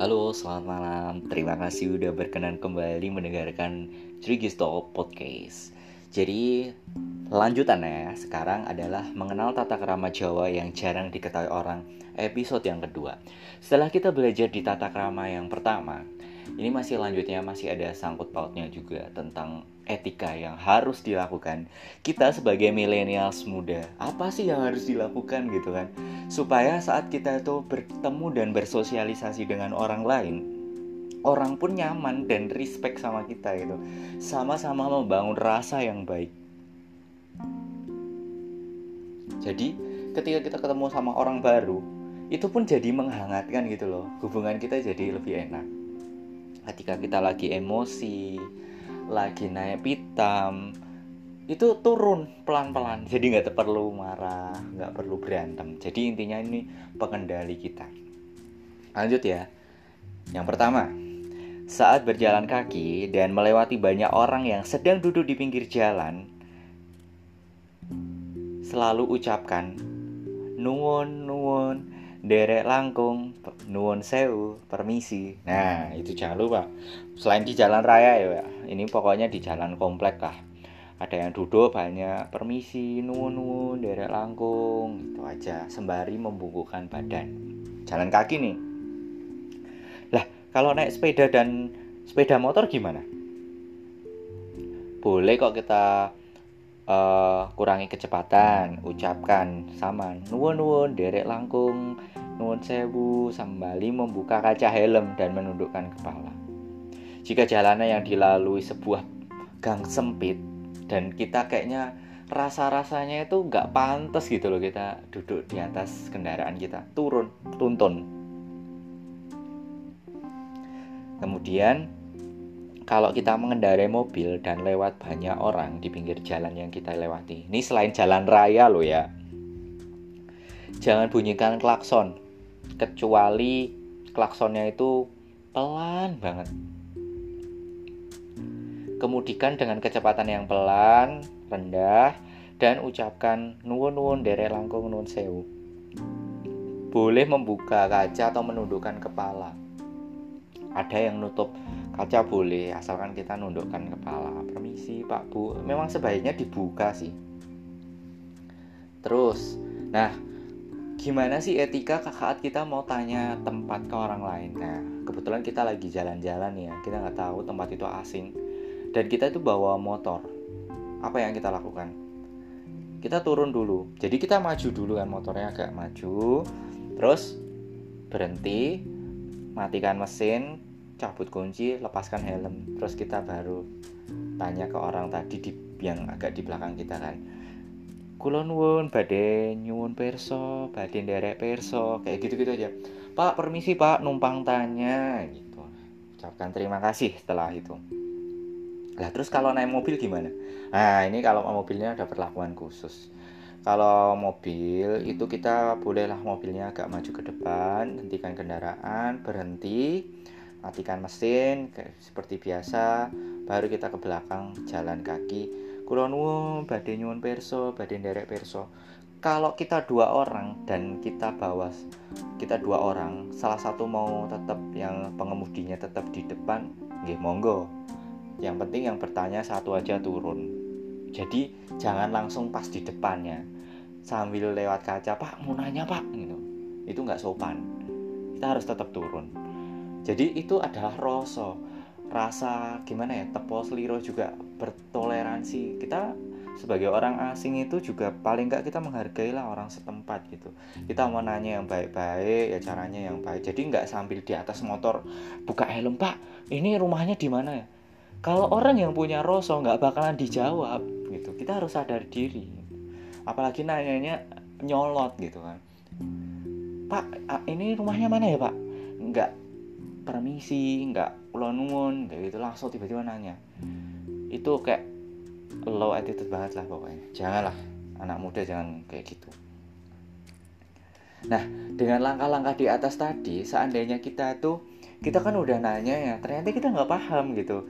Halo, selamat malam. Terima kasih udah berkenan kembali mendengarkan Trigisto Podcast. Jadi, lanjutannya sekarang adalah mengenal tata kerama Jawa yang jarang diketahui orang. Episode yang kedua. Setelah kita belajar di tata kerama yang pertama, ini masih lanjutnya masih ada sangkut pautnya juga tentang etika yang harus dilakukan kita sebagai milenials muda apa sih yang harus dilakukan gitu kan supaya saat kita itu bertemu dan bersosialisasi dengan orang lain orang pun nyaman dan respect sama kita gitu. Sama-sama membangun rasa yang baik. Jadi ketika kita ketemu sama orang baru itu pun jadi menghangatkan gitu loh. Hubungan kita jadi lebih enak. Ketika kita lagi emosi lagi naik pitam itu turun pelan-pelan. Jadi nggak perlu marah nggak perlu berantem. Jadi intinya ini pengendali kita. Lanjut ya. Yang pertama saat berjalan kaki dan melewati banyak orang yang sedang duduk di pinggir jalan selalu ucapkan nuwun nuwun derek langkung nuwun sewu permisi. Nah itu jangan lupa. Selain di jalan raya ya ini pokoknya di jalan komplek lah ada yang duduk banyak permisi nuwun nuwun derek langkung itu aja. Sembari membukukan badan. Jalan kaki nih. Lah kalau naik sepeda dan sepeda motor gimana? Boleh kok kita uh, kurangi kecepatan ucapkan sama nuwun nuwun derek langkung nuwun sewu sembali membuka kaca helm dan menundukkan kepala. Jika jalanan yang dilalui sebuah gang sempit dan kita kayaknya rasa-rasanya itu nggak pantas gitu loh kita duduk di atas kendaraan kita turun tuntun kemudian kalau kita mengendarai mobil dan lewat banyak orang di pinggir jalan yang kita lewati. Ini selain jalan raya loh ya. Jangan bunyikan klakson. Kecuali klaksonnya itu pelan banget. Kemudikan dengan kecepatan yang pelan, rendah, dan ucapkan nuwun nuwun derek langkung nuwun sewu. Boleh membuka kaca atau menundukkan kepala. Ada yang nutup kaca boleh asalkan kita nundukkan kepala. Permisi pak bu. Memang sebaiknya dibuka sih. Terus nah gimana sih etika saat kita mau tanya tempat ke orang lain? Nah kebetulan kita lagi jalan-jalan ya. Kita nggak tahu tempat itu asing dan kita itu bawa motor. Apa yang kita lakukan? Kita turun dulu. Jadi kita maju dulu kan motornya agak maju. Terus berhenti matikan mesin cabut kunci lepaskan helm. Terus kita baru tanya ke orang tadi di yang agak di belakang kita kan. Kulon wun badai nyuwun perso badai derek perso kayak gitu gitu aja. Pak permisi pak numpang tanya gitu. Ucapkan terima kasih setelah itu lah terus kalau naik mobil gimana? Nah ini kalau mobilnya ada perlakuan khusus. Kalau mobil itu kita bolehlah mobilnya agak maju ke depan hentikan kendaraan berhenti matikan mesin seperti biasa baru kita ke belakang jalan kaki. Kulon nuwun badhe nyuwun perso badhe derek perso kalau kita dua orang dan kita bawa kita dua orang salah satu mau tetap yang pengemudinya tetap di depan nggih monggo yang penting yang bertanya satu aja turun. Jadi jangan langsung pas di depannya. Sambil lewat kaca pak mau nanya pak gitu. Itu nggak sopan. Kita harus tetap turun. Jadi itu adalah rasa rasa gimana ya tepo seliro juga bertoleransi. Kita sebagai orang asing itu juga paling nggak kita menghargai lah orang setempat gitu. Kita mau nanya yang baik-baik ya caranya yang baik. Jadi nggak sambil di atas motor buka helm pak ini rumahnya di mana ya kalau orang yang punya rasa nggak bakalan dijawab gitu kita harus sadar diri. Apalagi nanyanya nyolot gitu kan. Pak ini rumahnya mana ya pak? Nggak permisi nggak ulo nuwun kayak gitu langsung tiba-tiba nanya. Itu kayak low attitude banget lah pokoknya. Janganlah anak muda jangan kayak gitu. Nah dengan langkah-langkah di atas tadi seandainya kita tuh kita kan udah nanya ya ternyata kita nggak paham gitu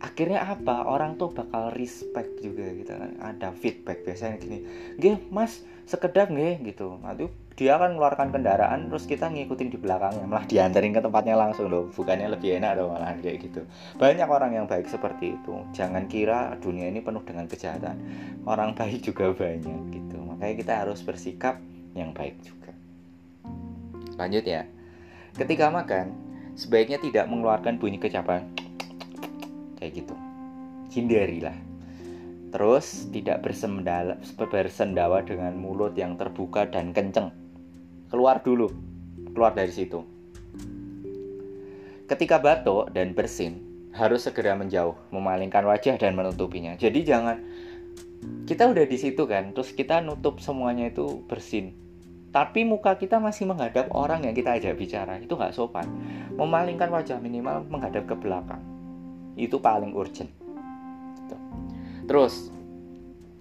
akhirnya apa? Orang tuh bakal respect juga gitu kan. Ada feedback biasanya gini gih mas sekedar nggih gitu. Nanti dia akan mengeluarkan kendaraan terus kita ngikutin di belakangnya. Malah diantarin ke tempatnya langsung loh. Bukannya lebih enak dong malah kayak gitu. Banyak orang yang baik seperti itu. Jangan kira dunia ini penuh dengan kejahatan. Orang baik juga banyak gitu. Makanya kita harus bersikap yang baik juga. Lanjut ya. Ketika makan sebaiknya tidak mengeluarkan bunyi kecapan kayak gitu. Hindarilah. Terus tidak bersendawa dengan mulut yang terbuka dan kenceng. Keluar dulu. Keluar dari situ. Ketika batuk dan bersin harus segera menjauh memalingkan wajah dan menutupinya. Jadi jangan kita udah di situ kan terus kita nutup semuanya itu bersin. Tapi muka kita masih menghadap orang yang kita ajak bicara. Itu nggak sopan. Memalingkan wajah minimal menghadap ke belakang itu paling urgent. Gitu. terus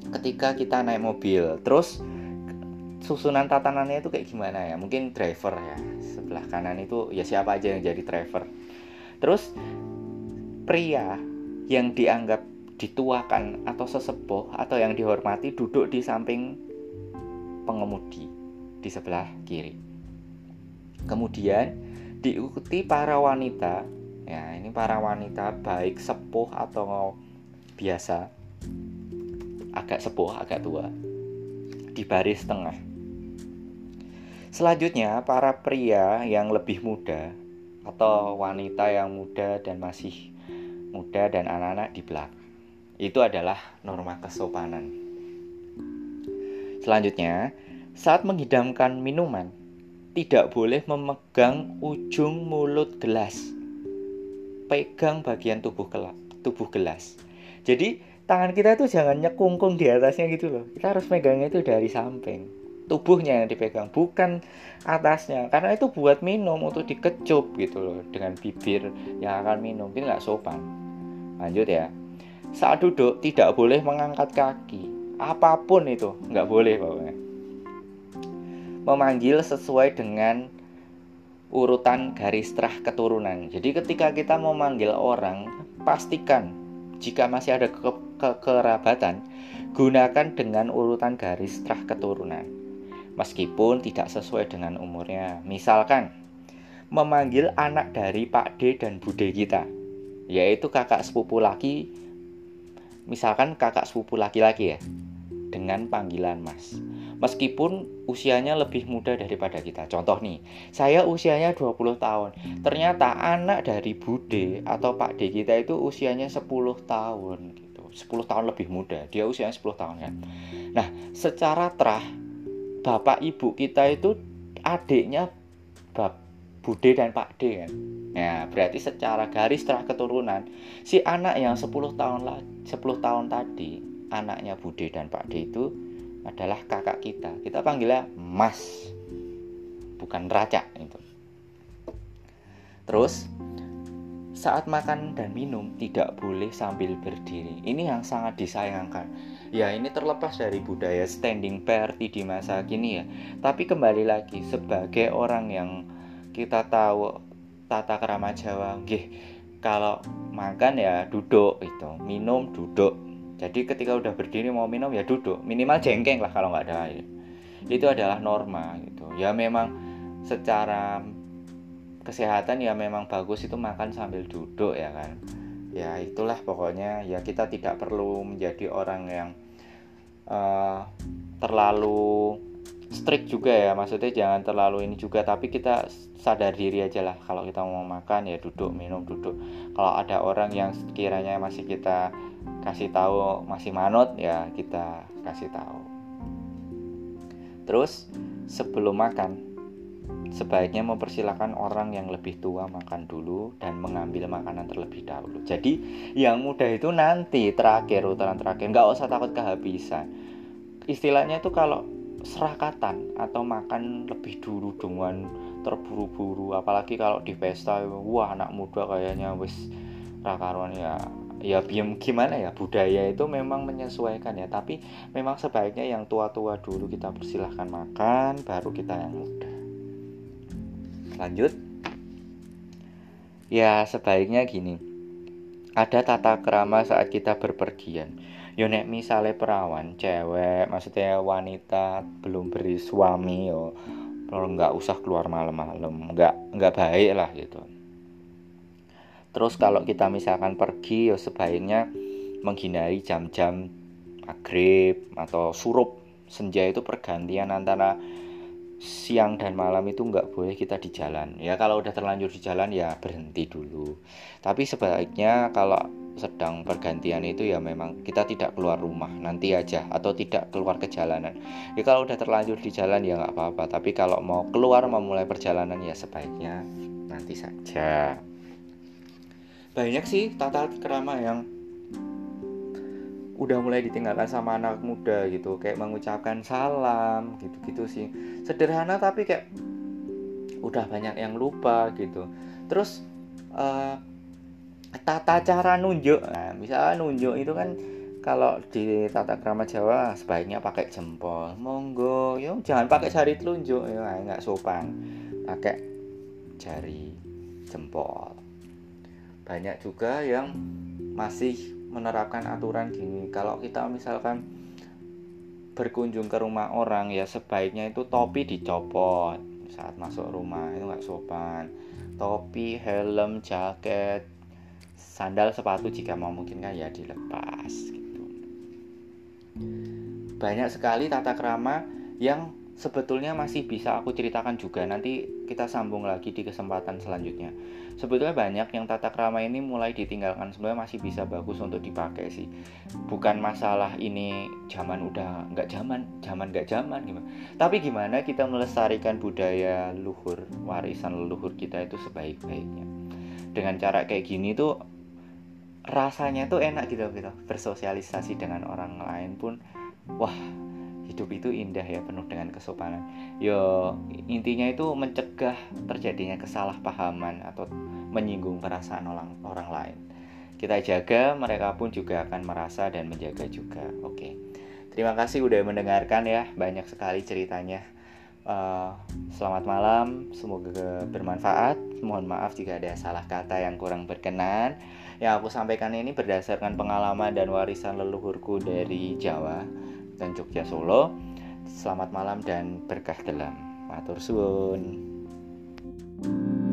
ketika kita naik mobil terus susunan tatanannya itu kayak gimana ya? Mungkin driver ya sebelah kanan itu ya siapa aja yang jadi driver. Terus pria yang dianggap dituakan atau sesepuh atau yang dihormati duduk di samping pengemudi di sebelah kiri. Kemudian diikuti para wanita ya ini para wanita baik sepuh atau biasa agak sepuh agak tua di baris tengah Selanjutnya, para pria yang lebih muda atau wanita yang muda dan masih muda dan anak-anak di belakang. Itu adalah norma kesopanan. Selanjutnya, saat menghidamkan minuman, tidak boleh memegang ujung mulut gelas. Pegang bagian tubuh gelas, tubuh gelas. Jadi, tangan kita itu jangan nyekungkung di atasnya gitu loh. Kita harus megangnya itu dari samping. Tubuhnya yang dipegang bukan atasnya. Karena itu buat minum untuk dikecup gitu loh dengan bibir yang akan minum. Itu nggak sopan. Lanjut ya. Saat duduk tidak boleh mengangkat kaki. Apa pun itu nggak boleh pokoknya. Memanggil sesuai dengan urutan garis terah keturunan jadi ketika kita memanggil orang pastikan jika masih ada ke ke kerabatan gunakan dengan urutan garis terah keturunan meskipun tidak sesuai dengan umurnya. Misalkan memanggil anak dari Pak D dan Bude kita, yaitu kakak sepupu laki, misalkan kakak sepupu laki-laki ya, dengan panggilan Mas. Meskipun usianya lebih muda daripada kita. Contoh nih, saya usianya 20 tahun. Ternyata anak dari Bude atau Pak D kita itu usianya 10 tahun gitu. 10 tahun lebih muda. Dia usianya 10 tahun kan. Nah, secara terah bapak ibu kita itu adiknya bab Bude dan Pak D kan. Ya, berarti secara garis setelah keturunan si anak yang 10 tahun lah 10 tahun tadi, anaknya Bude dan Pak D itu adalah kakak kita. Kita panggilnya Mas. Bukan Raja itu. Terus saat makan dan minum tidak boleh sambil berdiri. Ini yang sangat disayangkan ya ini terlepas dari budaya standing party di masa kini ya tapi kembali lagi sebagai orang yang kita tahu tata kerama Jawa gih kalau makan ya duduk itu minum duduk jadi ketika udah berdiri mau minum ya duduk. Minimal jengkeng lah kalau nggak ada air. Itu adalah norma gitu. Ya memang secara kesehatan ya memang bagus itu makan sambil duduk ya kan. Ya itulah pokoknya. Ya kita tidak perlu menjadi orang yang uh, terlalu strict juga ya. Maksudnya jangan terlalu ini juga. Tapi kita sadar diri aja lah kalau kita mau makan ya duduk minum duduk. Kalau ada orang yang sekiranya masih kita kasih tahu masih manut ya kita kasih tahu terus sebelum makan sebaiknya mempersilahkan orang yang lebih tua makan dulu dan mengambil makanan terlebih dahulu. Jadi yang muda itu nanti terakhir utaran terakhir nggak usah takut kehabisan. Istilahnya itu kalau serakatan atau makan lebih dulu dengan terburu-buru apalagi kalau di pesta wah anak muda kayaknya wis rakaruan ya ya biam gimana ya budaya itu memang menyesuaikan ya. Tapi memang sebaiknya yang tua-tua dulu kita persilahkan makan baru kita yang muda lanjut. Ya sebaiknya gini. Ada tata kerama saat kita berpergian. Yo nek misale perawan cewek maksudnya wanita belum beri suami yo nggak usah keluar malam-malam. Nggak nggak baik lah gitu terus kalau kita misalkan pergi yo sebaiknya menghindari jam-jam maghrib atau surup. Senja itu pergantian antara siang dan malam itu nggak boleh kita di jalan. Ya kalau udah terlanjur di jalan ya berhenti dulu. Tapi sebaiknya kalau sedang pergantian itu ya memang kita tidak keluar rumah nanti aja atau tidak keluar ke jalanan ya kalau udah terlanjur di jalan ya nggak apa-apa. Tapi kalau mau keluar memulai perjalanan ya sebaiknya nanti saja banyak sih tata kerama yang udah mulai ditinggalkan sama anak muda gitu. Kayak mengucapkan salam gitu-gitu sih. Sederhana tapi kayak udah banyak yang lupa gitu. Terus uh, tata cara nunjuk. Nah misalnya nunjuk itu kan kalau di tata krama Jawa sebaiknya pakai jempol. Monggo. Yo jangan pakai jari telunjuk. Ya nggak sopan. Pakai jari jempol banyak juga yang masih menerapkan aturan gini. Kalau kita misalkan berkunjung ke rumah orang ya sebaiknya itu topi dicopot saat masuk rumah. Itu nggak sopan. Topi helm jaket sandal sepatu jika mau mungkin kan ya dilepas gitu. Banyak sekali tata krama yang sebetulnya masih bisa aku ceritakan juga. Nanti kita sambung lagi di kesempatan selanjutnya. Sebetulnya banyak yang tata krama ini mulai ditinggalkan. Sebenarnya masih bisa bagus untuk dipakai sih. Bukan masalah ini zaman udah nggak zaman zaman nggak zaman gimana tapi gimana kita melestarikan budaya luhur warisan leluhur kita itu sebaik-baiknya. Dengan cara kayak gini tuh rasanya tuh enak gitu gitu. Bersosialisasi dengan orang lain pun wah hidup itu indah ya penuh dengan kesopanan. Yo intinya itu mencegah terjadinya kesalahpahaman atau menyinggung perasaan orang orang lain. Kita jaga mereka pun juga akan merasa dan menjaga juga. Oke. Terima kasih udah mendengarkan ya banyak sekali ceritanya. Uh, selamat malam semoga bermanfaat. Mohon maaf jika ada salah kata yang kurang berkenan. Yang aku sampaikan ini berdasarkan pengalaman dan warisan leluhurku dari Jawa dan Jogja Solo. Selamat malam dan berkah dalam. Matur suwun. thank you